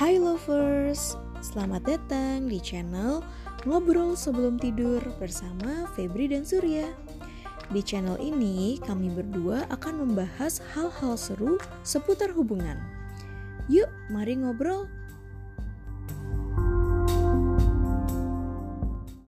Hai lovers, selamat datang di channel Ngobrol Sebelum Tidur bersama Febri dan Surya. Di channel ini, kami berdua akan membahas hal-hal seru seputar hubungan. Yuk, mari ngobrol